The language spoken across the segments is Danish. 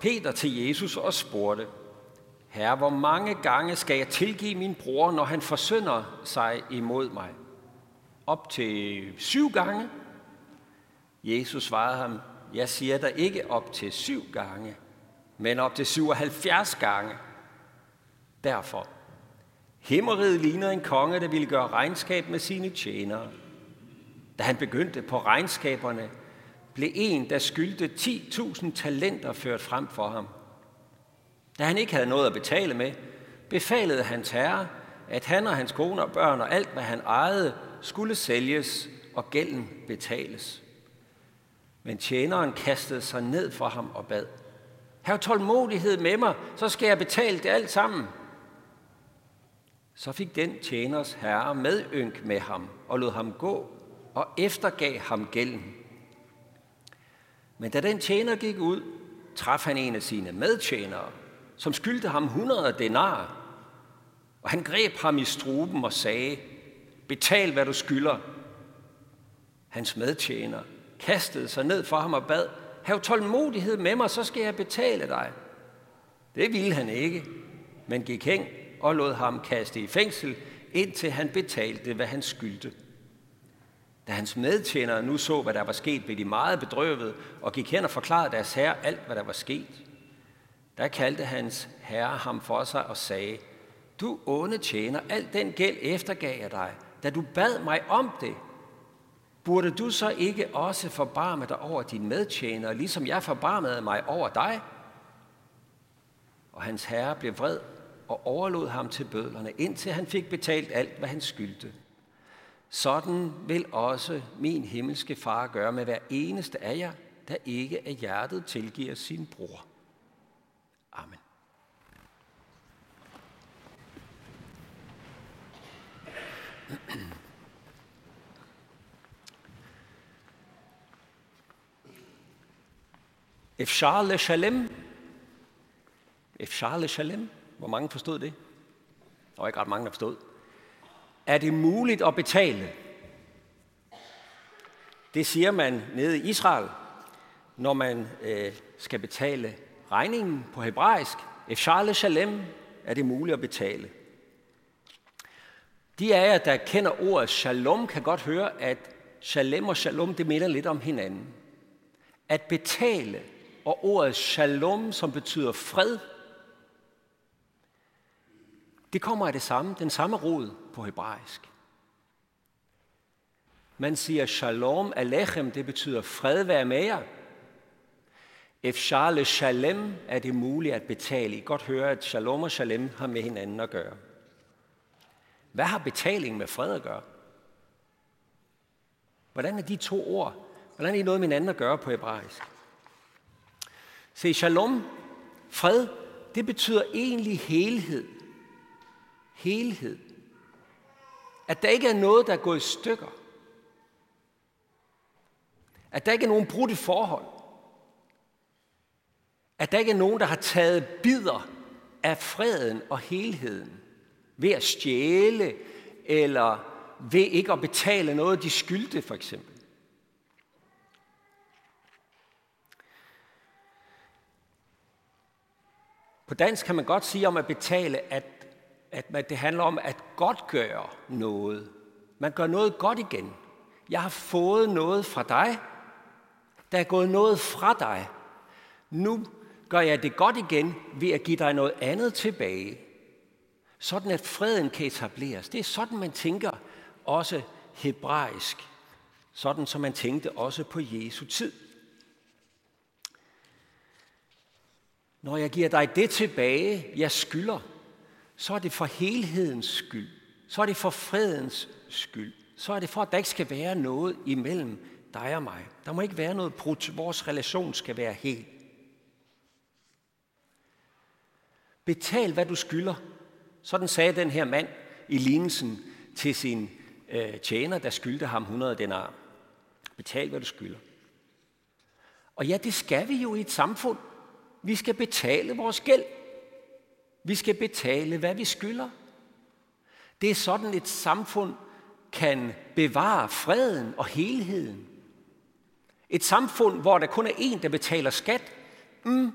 Peter til Jesus og spurgte, Herre, hvor mange gange skal jeg tilgive min bror, når han forsynder sig imod mig? Op til syv gange? Jesus svarede ham, jeg siger dig ikke op til syv gange, men op til 77 gange. Derfor, himmeriget ligner en konge, der ville gøre regnskab med sine tjenere. Da han begyndte på regnskaberne, blev en, der skyldte 10.000 talenter ført frem for ham. Da han ikke havde noget at betale med, befalede hans herre, at han og hans kone og børn og alt, hvad han ejede, skulle sælges og gælden betales. Men tjeneren kastede sig ned for ham og bad. Hav tålmodighed med mig, så skal jeg betale det alt sammen. Så fik den tjeners herre medynk med ham og lod ham gå og eftergav ham gælden. Men da den tjener gik ud, traf han en af sine medtjenere, som skyldte ham 100 denar. Og han greb ham i struben og sagde, betal hvad du skylder. Hans medtjener kastede sig ned for ham og bad, hav tålmodighed med mig, så skal jeg betale dig. Det ville han ikke, men gik hen og lod ham kaste i fængsel, indtil han betalte, hvad han skyldte. Da hans medtjenere nu så, hvad der var sket, blev de meget bedrøvet og gik hen og forklarede deres herre alt, hvad der var sket. Der kaldte hans herre ham for sig og sagde, du onde tjener, al den gæld eftergav jeg dig, da du bad mig om det. Burde du så ikke også forbarme dig over din medtjener, ligesom jeg forbarmede mig over dig? Og hans herre blev vred og overlod ham til bødlerne, indtil han fik betalt alt, hvad han skyldte. Sådan vil også min himmelske far gøre med hver eneste af jer, der ikke af hjertet tilgiver sin bror. Amen. Efshar le shalem. Efshar le shalem. Hvor mange forstod det? Der var ikke ret mange, der forstod. Er det muligt at betale? Det siger man nede i Israel, når man øh, skal betale regningen på hebraisk. Efshar shalem er det muligt at betale. De af jer, der kender ordet shalom, kan godt høre, at shalem og shalom, det minder lidt om hinanden. At betale og ordet shalom, som betyder fred, det kommer af det samme, den samme rod på hebraisk. Man siger shalom alechem, det betyder fred være med jer. Efshar shalem er det muligt at betale. I godt høre, at shalom og shalem har med hinanden at gøre. Hvad har betaling med fred at gøre? Hvordan er de to ord, hvordan er de noget med hinanden at gøre på hebraisk? Se, shalom, fred, det betyder egentlig helhed. Helhed. At der ikke er noget, der er gået i stykker. At der ikke er nogen brudte forhold. At der ikke er nogen, der har taget bidder af freden og helheden ved at stjæle eller ved ikke at betale noget, de skyldte for eksempel. På dansk kan man godt sige om at betale, at, at det handler om at godt gøre noget. Man gør noget godt igen. Jeg har fået noget fra dig. Der er gået noget fra dig. Nu gør jeg det godt igen ved at give dig noget andet tilbage. Sådan at freden kan etableres. Det er sådan, man tænker også hebraisk. Sådan som man tænkte også på Jesu tid. Når jeg giver dig det tilbage, jeg skylder, så er det for helhedens skyld. Så er det for fredens skyld. Så er det for, at der ikke skal være noget imellem dig og mig. Der må ikke være noget brudt. Vores relation skal være hel. Betal, hvad du skylder. Sådan sagde den her mand i lignelsen til sin øh, tjener, der skyldte ham 100 denar. Betal, hvad du skylder. Og ja, det skal vi jo i et samfund. Vi skal betale vores gæld. Vi skal betale, hvad vi skylder. Det er sådan, et samfund kan bevare freden og helheden. Et samfund, hvor der kun er en, der betaler skat, Mm,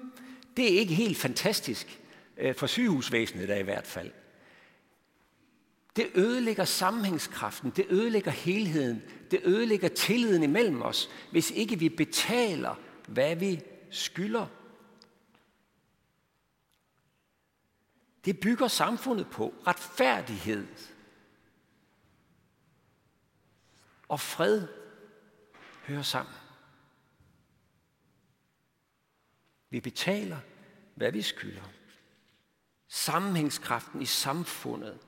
det er ikke helt fantastisk øh, for sygehusvæsenet der i hvert fald. Det ødelægger sammenhængskraften, det ødelægger helheden, det ødelægger tilliden imellem os, hvis ikke vi betaler, hvad vi skylder. Det bygger samfundet på retfærdighed og fred hører sammen. Vi betaler, hvad vi skylder. Sammenhængskraften i samfundet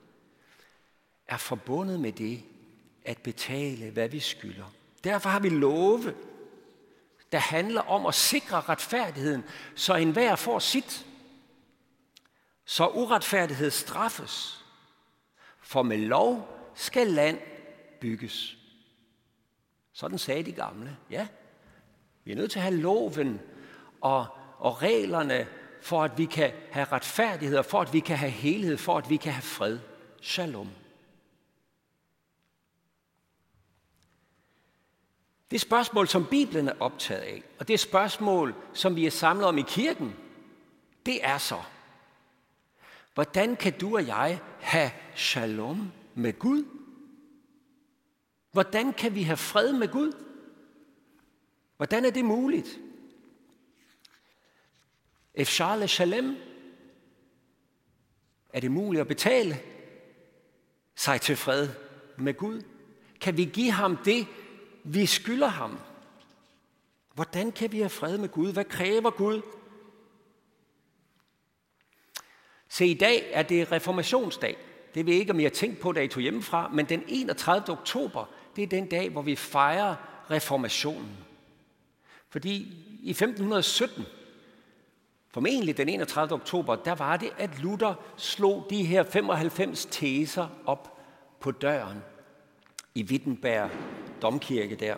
er forbundet med det at betale, hvad vi skylder. Derfor har vi love, der handler om at sikre retfærdigheden, så enhver får sit. Så uretfærdighed straffes. For med lov skal land bygges. Sådan sagde de gamle. Ja, vi er nødt til at have loven og, og reglerne, for at vi kan have retfærdighed, og for at vi kan have helhed, for at vi kan have fred. Shalom. Det spørgsmål, som Bibelen er optaget af, og det spørgsmål, som vi er samlet om i kirken, det er så, hvordan kan du og jeg have shalom med Gud? Hvordan kan vi have fred med Gud? Hvordan er det muligt? Efshar Shalem, er det muligt at betale sig til fred med Gud? Kan vi give ham det, vi skylder ham? Hvordan kan vi have fred med Gud? Hvad kræver Gud? Se, i dag er det reformationsdag. Det ved jeg ikke, om I har tænkt på, da I tog hjemmefra, men den 31. oktober, det er den dag, hvor vi fejrer reformationen. Fordi i 1517, formentlig den 31. oktober, der var det, at Luther slog de her 95 teser op på døren i Wittenberg domkirke der.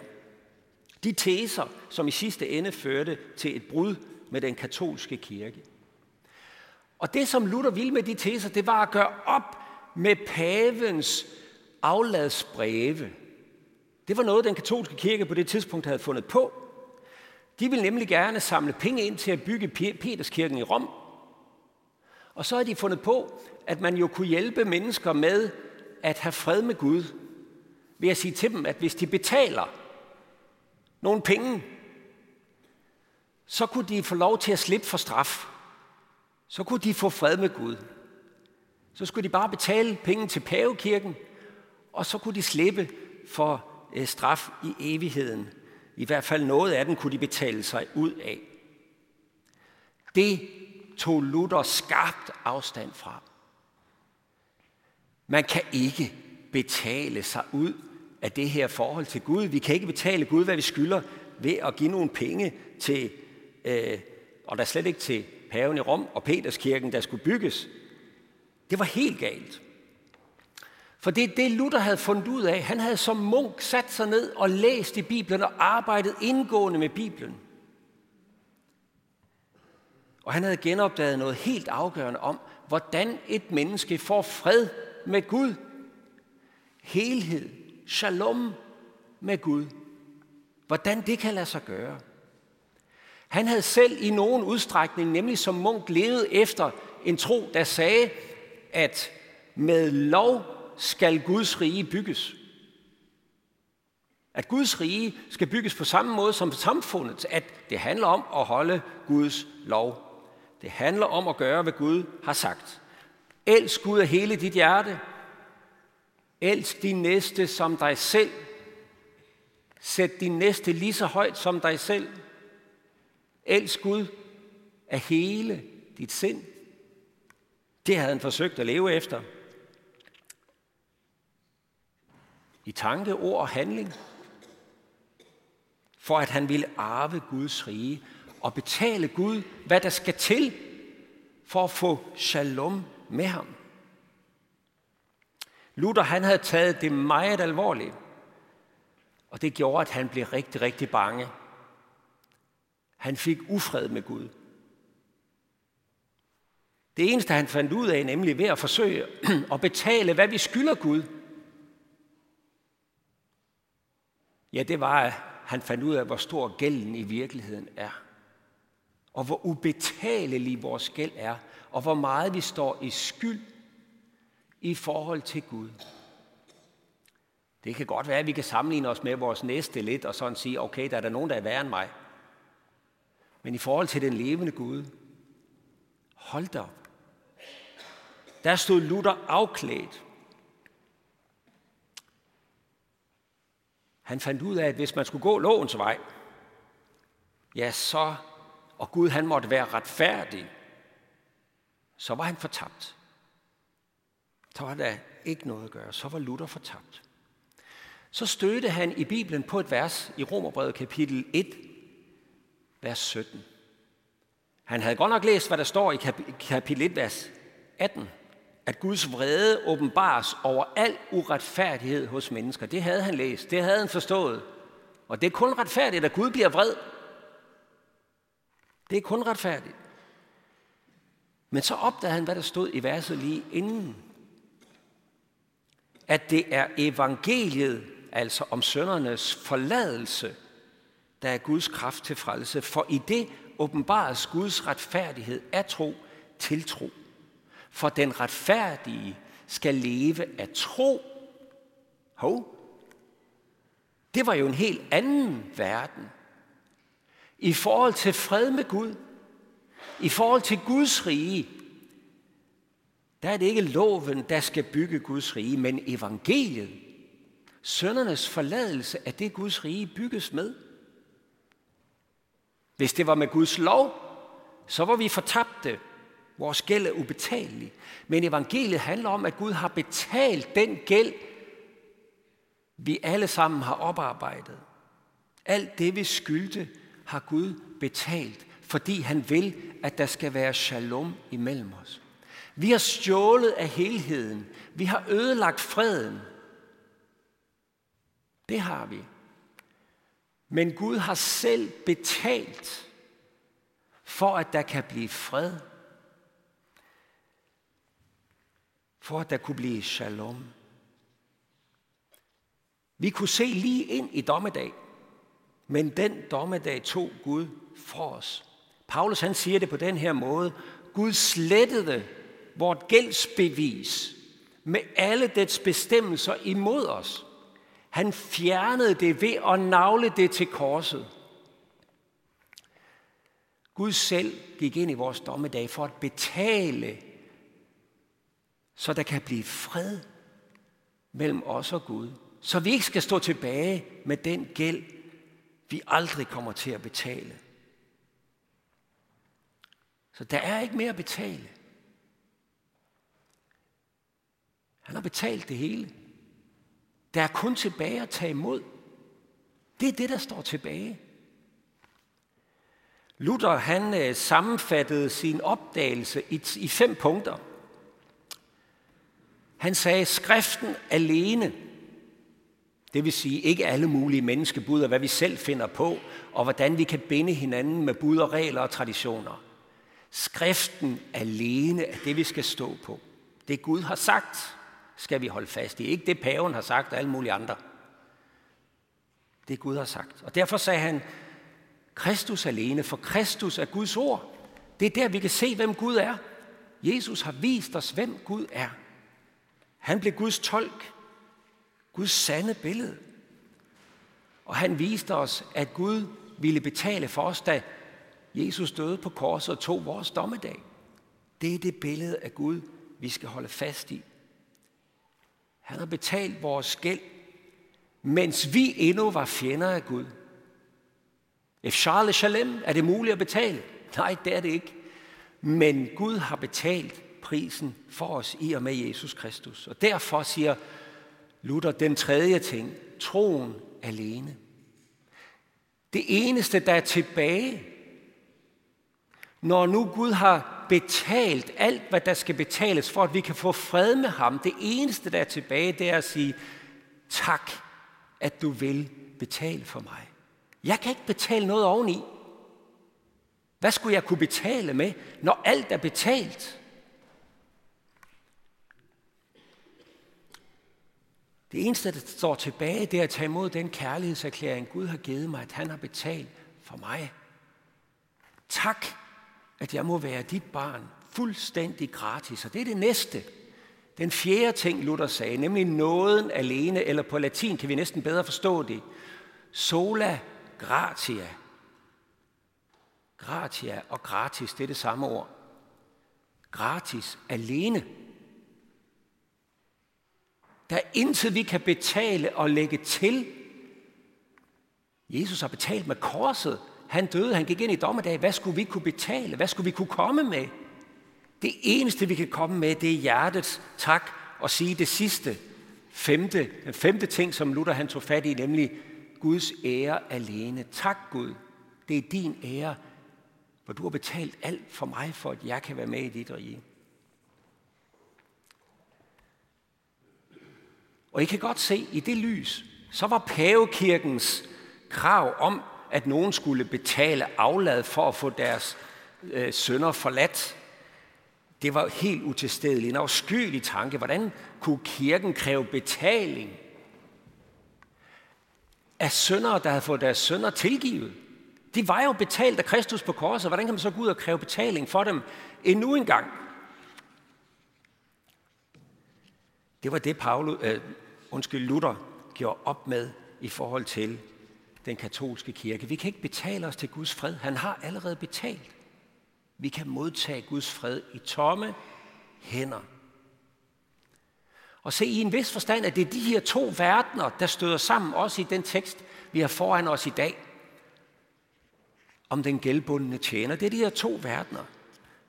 De teser, som i sidste ende førte til et brud med den katolske kirke. Og det, som Luther ville med de teser, det var at gøre op med pavens afladsbreve. Det var noget, den katolske kirke på det tidspunkt havde fundet på. De ville nemlig gerne samle penge ind til at bygge Peterskirken i Rom. Og så har de fundet på, at man jo kunne hjælpe mennesker med at have fred med Gud ved at sige til dem, at hvis de betaler nogle penge, så kunne de få lov til at slippe for straf. Så kunne de få fred med Gud. Så skulle de bare betale penge til pavekirken, og så kunne de slippe for øh, straf i evigheden. I hvert fald noget af den kunne de betale sig ud af. Det tog Luther skarpt afstand fra. Man kan ikke betale sig ud af det her forhold til Gud. Vi kan ikke betale Gud, hvad vi skylder, ved at give nogle penge til, øh, og der slet ikke til paven i Rom og Peterskirken, der skulle bygges. Det var helt galt. For det er det, Luther havde fundet ud af. Han havde som munk sat sig ned og læst i Bibelen og arbejdet indgående med Bibelen. Og han havde genopdaget noget helt afgørende om, hvordan et menneske får fred med Gud. Helhed, shalom med Gud. Hvordan det kan lade sig gøre. Han havde selv i nogen udstrækning, nemlig som munk, levet efter en tro, der sagde, at med lov skal Guds rige bygges. At Guds rige skal bygges på samme måde som samfundet, at det handler om at holde Guds lov. Det handler om at gøre, hvad Gud har sagt. Elsk Gud af hele dit hjerte. Elsk din næste som dig selv. Sæt din næste lige så højt som dig selv. Elsk Gud af hele dit sind. Det havde han forsøgt at leve efter. I tanke, ord og handling. For at han ville arve Guds rige og betale Gud, hvad der skal til for at få shalom med ham. Luther han havde taget det meget alvorligt, og det gjorde, at han blev rigtig, rigtig bange. Han fik ufred med Gud. Det eneste, han fandt ud af, nemlig ved at forsøge at betale, hvad vi skylder Gud, ja, det var, at han fandt ud af, hvor stor gælden i virkeligheden er. og hvor ubetalelig vores gæld er, og hvor meget vi står i skyld i forhold til Gud. Det kan godt være, at vi kan sammenligne os med vores næste lidt, og sådan sige, okay, der er der nogen, der er værre end mig. Men i forhold til den levende Gud, hold da op. Der stod Luther afklædt. Han fandt ud af, at hvis man skulle gå lovens vej, ja, så, og Gud han måtte være retfærdig, så var han fortabt. Så var der ikke noget at gøre. Så var Luther fortabt. Så stødte han i Bibelen på et vers i Romerbrevet kapitel 1, vers 17. Han havde godt nok læst, hvad der står i kapitel 1, vers 18, at Guds vrede åbenbares over al uretfærdighed hos mennesker. Det havde han læst, det havde han forstået. Og det er kun retfærdigt, at Gud bliver vred. Det er kun retfærdigt. Men så opdagede han, hvad der stod i verset lige inden. At det er evangeliet, altså om søndernes forladelse, der er Guds kraft til frelse. For i det åbenbares Guds retfærdighed af tro til tro. For den retfærdige skal leve af tro. Hov, det var jo en helt anden verden. I forhold til fred med Gud, i forhold til Guds rige, der er det ikke loven, der skal bygge Guds rige, men evangeliet. Søndernes forladelse af det Guds rige bygges med. Hvis det var med Guds lov, så var vi fortabte. Vores gæld er ubetalelig. Men evangeliet handler om, at Gud har betalt den gæld, vi alle sammen har oparbejdet. Alt det, vi skyldte, har Gud betalt, fordi han vil, at der skal være shalom imellem os. Vi har stjålet af helheden. Vi har ødelagt freden. Det har vi. Men Gud har selv betalt for, at der kan blive fred. For at der kunne blive shalom. Vi kunne se lige ind i dommedag, men den dommedag tog Gud for os. Paulus han siger det på den her måde. Gud slettede vort gældsbevis med alle dets bestemmelser imod os. Han fjernede det ved at navle det til korset. Gud selv gik ind i vores dommedag for at betale, så der kan blive fred mellem os og Gud. Så vi ikke skal stå tilbage med den gæld, vi aldrig kommer til at betale. Så der er ikke mere at betale. Han har betalt det hele. Der er kun tilbage at tage imod. Det er det, der står tilbage. Luther han øh, sammenfattede sin opdagelse i, i fem punkter. Han sagde, skriften alene, det vil sige ikke alle mulige menneskebud og hvad vi selv finder på, og hvordan vi kan binde hinanden med bud og regler og traditioner. Skriften alene er det, vi skal stå på. Det Gud har sagt, skal vi holde fast i. Ikke det paven har sagt og alle mulige andre. Det Gud har sagt. Og derfor sagde han, Kristus alene, for Kristus er Guds ord. Det er der, vi kan se, hvem Gud er. Jesus har vist os, hvem Gud er. Han blev Guds tolk, Guds sande billede. Og han viste os, at Gud ville betale for os, da Jesus døde på korset og tog vores dommedag. Det er det billede af Gud, vi skal holde fast i. Han har betalt vores gæld, mens vi endnu var fjender af Gud. If Charles Shalem, er det muligt at betale? Nej, det er det ikke. Men Gud har betalt prisen for os i og med Jesus Kristus. Og derfor siger Luther den tredje ting, troen alene. Det eneste, der er tilbage, når nu Gud har betalt alt, hvad der skal betales, for at vi kan få fred med ham, det eneste, der er tilbage, det er at sige, tak, at du vil betale for mig. Jeg kan ikke betale noget oveni. Hvad skulle jeg kunne betale med, når alt er betalt? Det eneste, der står tilbage, det er at tage imod den kærlighedserklæring, Gud har givet mig, at han har betalt for mig. Tak at jeg må være dit barn fuldstændig gratis. Og det er det næste. Den fjerde ting, Luther sagde, nemlig nåden alene, eller på latin kan vi næsten bedre forstå det. Sola gratia. Gratia og gratis, det er det samme ord. Gratis, alene. Der er intet, vi kan betale og lægge til. Jesus har betalt med korset. Han døde, han gik ind i dommedag. Hvad skulle vi kunne betale? Hvad skulle vi kunne komme med? Det eneste, vi kan komme med, det er hjertets tak og sige det sidste, femte, den femte ting, som Luther han tog fat i, nemlig Guds ære alene. Tak Gud, det er din ære, hvor du har betalt alt for mig, for at jeg kan være med i dit rige. Og I kan godt se, i det lys, så var pavekirkens krav om, at nogen skulle betale aflad for at få deres øh, sønder forladt, det var helt utilstedeligt. En afskyelig tanke. Hvordan kunne kirken kræve betaling af søndere, der havde fået deres sønder tilgivet? De var jo betalt af Kristus på korset. Hvordan kan man så gå ud og kræve betaling for dem endnu en gang? Det var det, Paulus, øh, undskyld, Luther gjorde op med i forhold til den katolske kirke. Vi kan ikke betale os til Guds fred. Han har allerede betalt. Vi kan modtage Guds fred i tomme hænder. Og se i en vis forstand, at det er de her to verdener, der støder sammen, også i den tekst, vi har foran os i dag, om den gældbundne tjener. Det er de her to verdener.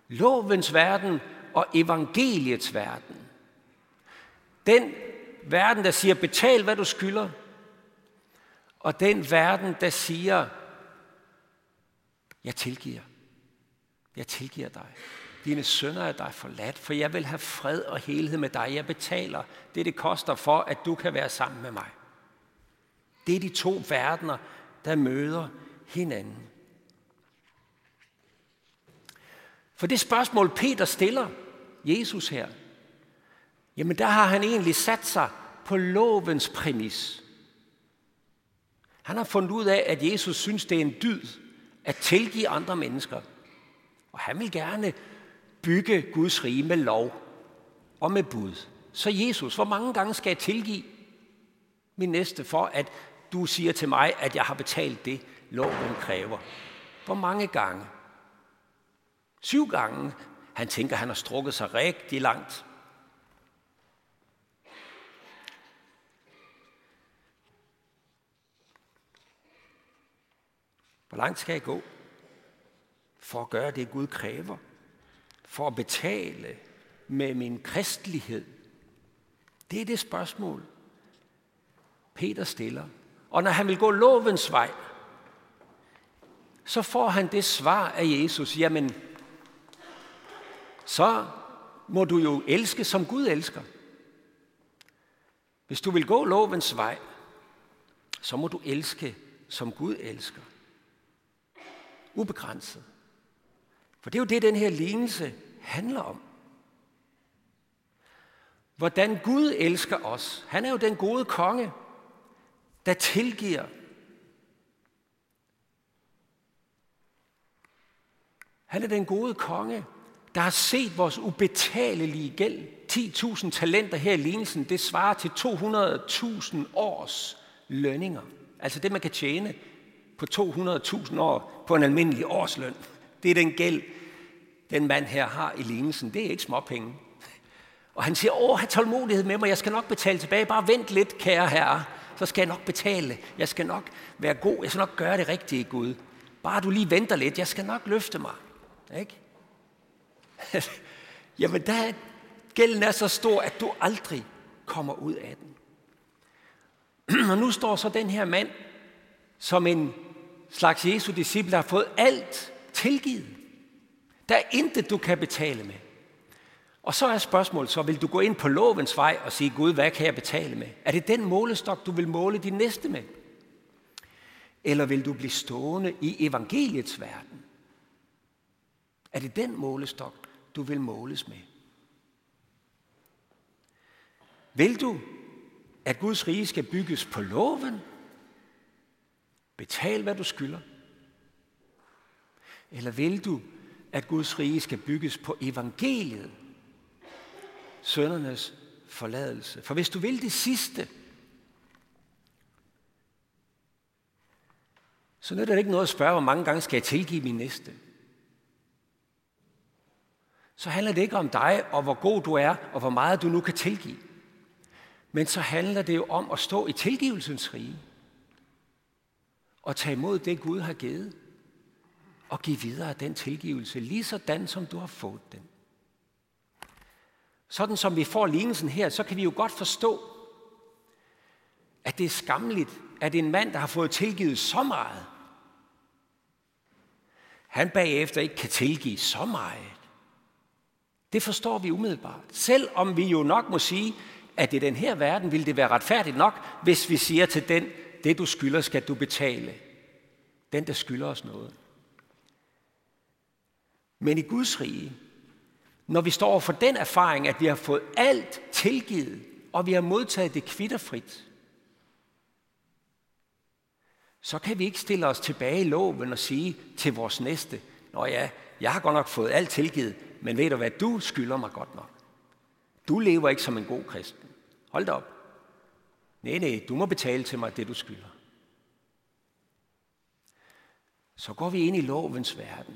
Lovens verden og evangeliets verden. Den verden, der siger, betal hvad du skylder, og den verden, der siger, jeg tilgiver. Jeg tilgiver dig. Dine sønner er dig forladt, for jeg vil have fred og helhed med dig. Jeg betaler det, det koster for, at du kan være sammen med mig. Det er de to verdener, der møder hinanden. For det spørgsmål, Peter stiller Jesus her, jamen der har han egentlig sat sig på lovens præmis. Han har fundet ud af, at Jesus synes, det er en dyd at tilgive andre mennesker. Og han vil gerne bygge Guds rige med lov og med bud. Så Jesus, hvor mange gange skal jeg tilgive min næste for, at du siger til mig, at jeg har betalt det, loven kræver? Hvor mange gange? Syv gange. Han tænker, han har strukket sig rigtig langt. Hvor langt skal jeg gå? for at gøre det, Gud kræver. For at betale med min kristelighed. Det er det spørgsmål, Peter stiller. Og når han vil gå lovens vej, så får han det svar af Jesus. Jamen, så må du jo elske, som Gud elsker. Hvis du vil gå lovens vej, så må du elske, som Gud elsker. Ubegrænset. For det er jo det, den her lignelse handler om. Hvordan Gud elsker os. Han er jo den gode konge, der tilgiver. Han er den gode konge, der har set vores ubetalelige gæld. 10.000 talenter her i lignelsen, det svarer til 200.000 års lønninger. Altså det, man kan tjene på 200.000 år på en almindelig årsløn. Det er den gæld, den mand her har i lignelsen. Det er ikke småpenge. Og han siger, åh, have tålmodighed med mig, jeg skal nok betale tilbage. Bare vent lidt, kære herre, så skal jeg nok betale. Jeg skal nok være god, jeg skal nok gøre det rigtige, Gud. Bare du lige venter lidt, jeg skal nok løfte mig. Ikke? Jamen, der, gælden er så stor, at du aldrig kommer ud af den. Og nu står så den her mand som en slags Jesu disciple, har fået alt tilgivet. Der er intet, du kan betale med. Og så er spørgsmålet så, vil du gå ind på lovens vej og sige, Gud, hvad kan jeg betale med? Er det den målestok, du vil måle din næste med? Eller vil du blive stående i evangeliets verden? Er det den målestok, du vil måles med? Vil du, at Guds rige skal bygges på loven? Betal, hvad du skylder. Eller vil du, at Guds rige skal bygges på evangeliet. Søndernes forladelse. For hvis du vil det sidste, så nytter det ikke noget at spørge, hvor mange gange skal jeg tilgive min næste. Så handler det ikke om dig og hvor god du er, og hvor meget du nu kan tilgive. Men så handler det jo om at stå i tilgivelsens rige. Og tage imod det, Gud har givet. Og give videre den tilgivelse, lige sådan som du har fået den. Sådan som vi får lignelsen her, så kan vi jo godt forstå, at det er skammeligt, at en mand, der har fået tilgivet så meget, han bagefter ikke kan tilgive så meget. Det forstår vi umiddelbart. Selvom vi jo nok må sige, at i den her verden vil det være retfærdigt nok, hvis vi siger til den, det du skylder, skal du betale. Den, der skylder os noget. Men i Guds rige, når vi står for den erfaring, at vi har fået alt tilgivet, og vi har modtaget det kvitterfrit, så kan vi ikke stille os tilbage i loven og sige til vores næste, Nå ja, jeg har godt nok fået alt tilgivet, men ved du hvad, du skylder mig godt nok. Du lever ikke som en god kristen. Hold da op. Nej, nej, du må betale til mig det, du skylder. Så går vi ind i lovens verden.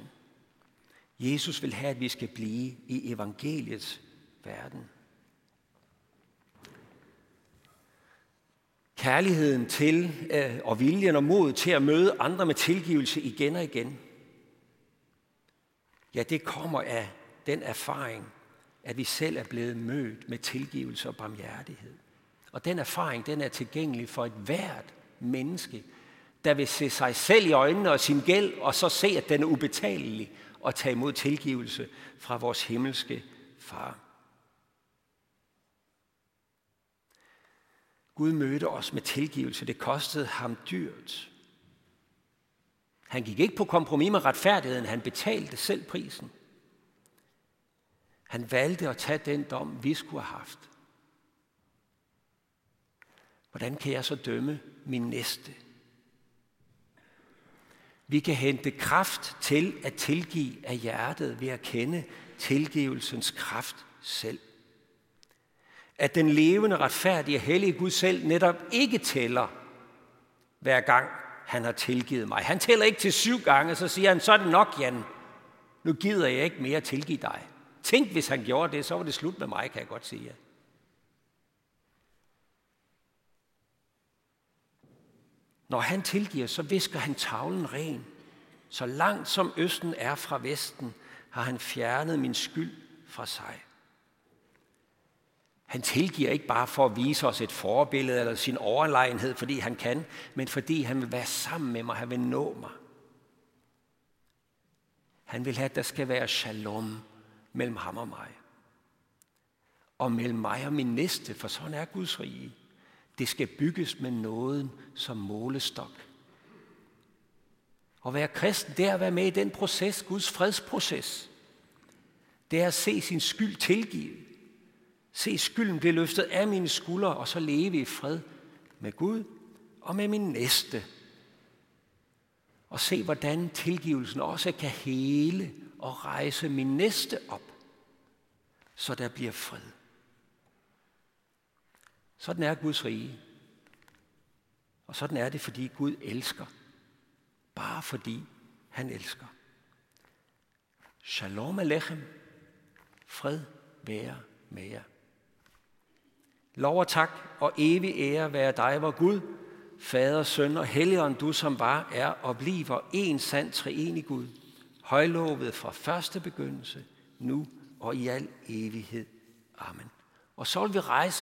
Jesus vil have, at vi skal blive i evangeliets verden. Kærligheden til øh, og viljen og mod til at møde andre med tilgivelse igen og igen. Ja, det kommer af den erfaring, at vi selv er blevet mødt med tilgivelse og barmhjertighed. Og den erfaring, den er tilgængelig for et hvert menneske, der vil se sig selv i øjnene og sin gæld, og så se, at den er ubetalelig, og tage imod tilgivelse fra vores himmelske far. Gud mødte os med tilgivelse. Det kostede ham dyrt. Han gik ikke på kompromis med retfærdigheden. Han betalte selv prisen. Han valgte at tage den dom, vi skulle have haft. Hvordan kan jeg så dømme min næste? Vi kan hente kraft til at tilgive af hjertet ved at kende tilgivelsens kraft selv. At den levende, retfærdige, hellige Gud selv netop ikke tæller hver gang han har tilgivet mig. Han tæller ikke til syv gange, så siger han, så er det nok, Jan. Nu gider jeg ikke mere tilgive dig. Tænk, hvis han gjorde det, så var det slut med mig, kan jeg godt sige. Når han tilgiver, så visker han tavlen ren. Så langt som Østen er fra Vesten, har han fjernet min skyld fra sig. Han tilgiver ikke bare for at vise os et forbillede eller sin overlegenhed, fordi han kan, men fordi han vil være sammen med mig, han vil nå mig. Han vil have, at der skal være shalom mellem ham og mig. Og mellem mig og min næste, for sådan er Guds rige. Det skal bygges med nåden som målestok. At være kristen, det er at være med i den proces, Guds fredsproces. Det er at se sin skyld tilgivet. Se skylden blive løftet af mine skuldre, og så leve i fred med Gud og med min næste. Og se, hvordan tilgivelsen også kan hele og rejse min næste op, så der bliver fred. Sådan er Guds rige. Og sådan er det, fordi Gud elsker. Bare fordi han elsker. Shalom Alechem. Fred være med jer. Lov og tak og evig ære være dig, vor Gud, Fader, Søn og Helligånd, du som var, er og bliver en sand treenig Gud, højlovet fra første begyndelse, nu og i al evighed. Amen. Og så vil vi rejse